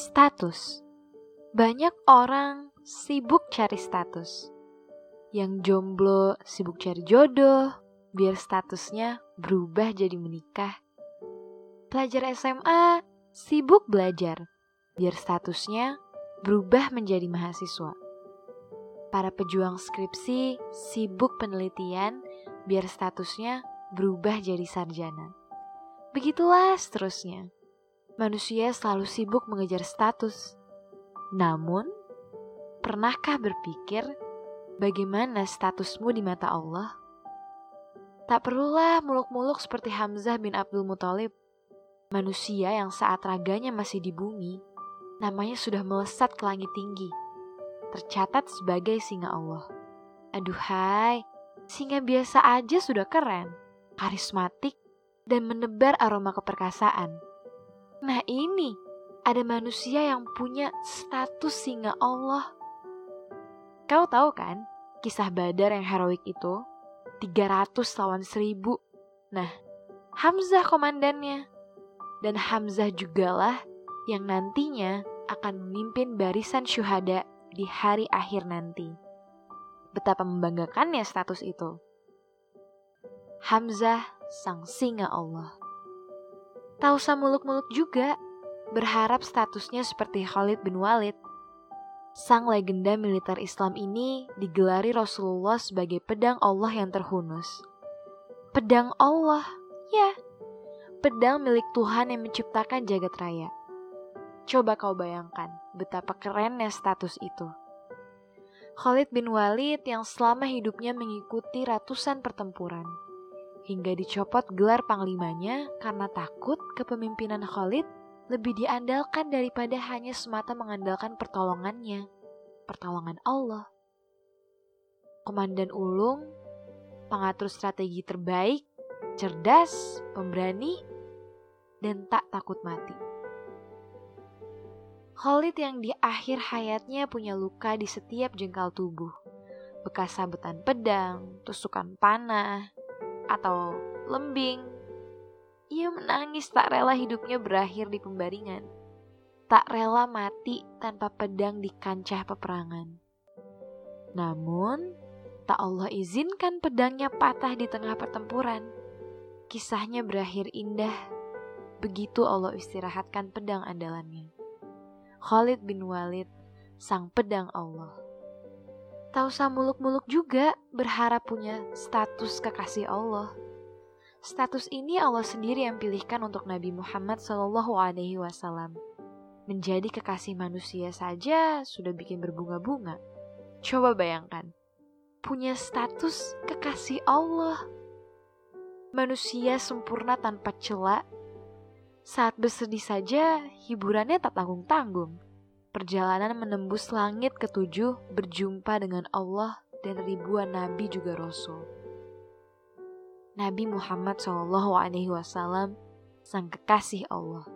Status. Banyak orang sibuk cari status. Yang jomblo sibuk cari jodoh, biar statusnya berubah jadi menikah. Pelajar SMA sibuk belajar, biar statusnya berubah menjadi mahasiswa. Para pejuang skripsi sibuk penelitian, biar statusnya berubah jadi sarjana. Begitulah seterusnya. Manusia selalu sibuk mengejar status. Namun, pernahkah berpikir bagaimana statusmu di mata Allah? Tak perlulah muluk-muluk seperti Hamzah bin Abdul Muthalib. Manusia yang saat raganya masih di bumi, namanya sudah melesat ke langit tinggi. Tercatat sebagai singa Allah. Aduhai, singa biasa aja sudah keren, karismatik, dan menebar aroma keperkasaan. Ini, ada manusia yang punya status singa Allah. Kau tahu kan, kisah Badar yang heroik itu? 300 lawan 1000. Nah, Hamzah komandannya. Dan Hamzah jugalah yang nantinya akan memimpin barisan syuhada di hari akhir nanti. Betapa membanggakannya status itu. Hamzah sang singa Allah. Tak usah muluk-muluk juga, berharap statusnya seperti Khalid bin Walid. Sang legenda militer Islam ini digelari Rasulullah sebagai pedang Allah yang terhunus. Pedang Allah, ya, pedang milik Tuhan yang menciptakan jagat raya. Coba kau bayangkan betapa kerennya status itu. Khalid bin Walid yang selama hidupnya mengikuti ratusan pertempuran hingga dicopot gelar panglimanya karena takut kepemimpinan Khalid lebih diandalkan daripada hanya semata mengandalkan pertolongannya, pertolongan Allah. Komandan Ulung, pengatur strategi terbaik, cerdas, pemberani, dan tak takut mati. Khalid yang di akhir hayatnya punya luka di setiap jengkal tubuh, bekas sabetan pedang, tusukan panah, atau lembing. Ia menangis tak rela hidupnya berakhir di pembaringan. Tak rela mati tanpa pedang di kancah peperangan. Namun, tak Allah izinkan pedangnya patah di tengah pertempuran. Kisahnya berakhir indah. Begitu Allah istirahatkan pedang andalannya. Khalid bin Walid, sang pedang Allah. Tak usah muluk-muluk juga berharap punya status kekasih Allah. Status ini Allah sendiri yang pilihkan untuk Nabi Muhammad Shallallahu Alaihi Wasallam. Menjadi kekasih manusia saja sudah bikin berbunga-bunga. Coba bayangkan, punya status kekasih Allah. Manusia sempurna tanpa celah. Saat bersedih saja, hiburannya tak tanggung-tanggung perjalanan menembus langit ketujuh berjumpa dengan Allah dan ribuan nabi juga rasul. Nabi Muhammad Alaihi Wasallam sang kekasih Allah.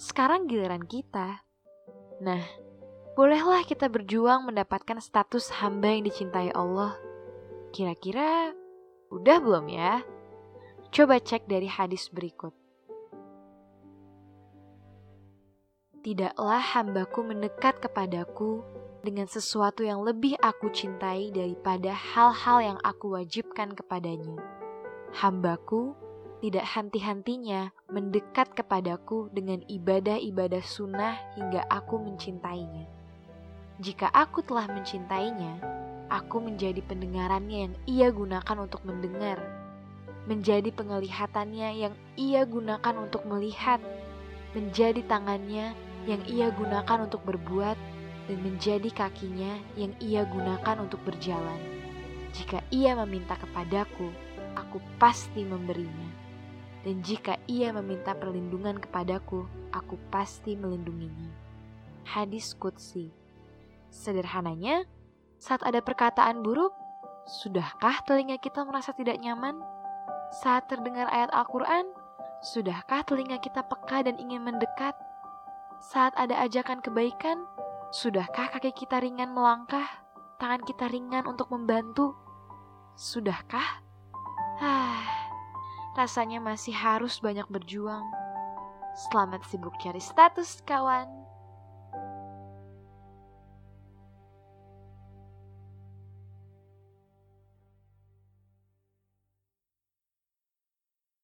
Sekarang giliran kita. Nah, bolehlah kita berjuang mendapatkan status hamba yang dicintai Allah. Kira-kira udah belum ya? Coba cek dari hadis berikut. Tidaklah hambaku mendekat kepadaku dengan sesuatu yang lebih aku cintai daripada hal-hal yang aku wajibkan kepadanya. Hambaku tidak henti-hentinya mendekat kepadaku dengan ibadah-ibadah sunnah hingga aku mencintainya. Jika aku telah mencintainya, aku menjadi pendengarannya yang ia gunakan untuk mendengar, menjadi penglihatannya yang ia gunakan untuk melihat, menjadi tangannya yang ia gunakan untuk berbuat dan menjadi kakinya yang ia gunakan untuk berjalan. Jika ia meminta kepadaku, aku pasti memberinya. Dan jika ia meminta perlindungan kepadaku, aku pasti melindunginya. Hadis Qudsi Sederhananya, saat ada perkataan buruk, sudahkah telinga kita merasa tidak nyaman? Saat terdengar ayat Al-Quran, sudahkah telinga kita peka dan ingin mendekat? Saat ada ajakan kebaikan, sudahkah kaki kita ringan melangkah, tangan kita ringan untuk membantu? Sudahkah? Ah, rasanya masih harus banyak berjuang. Selamat sibuk cari status, kawan.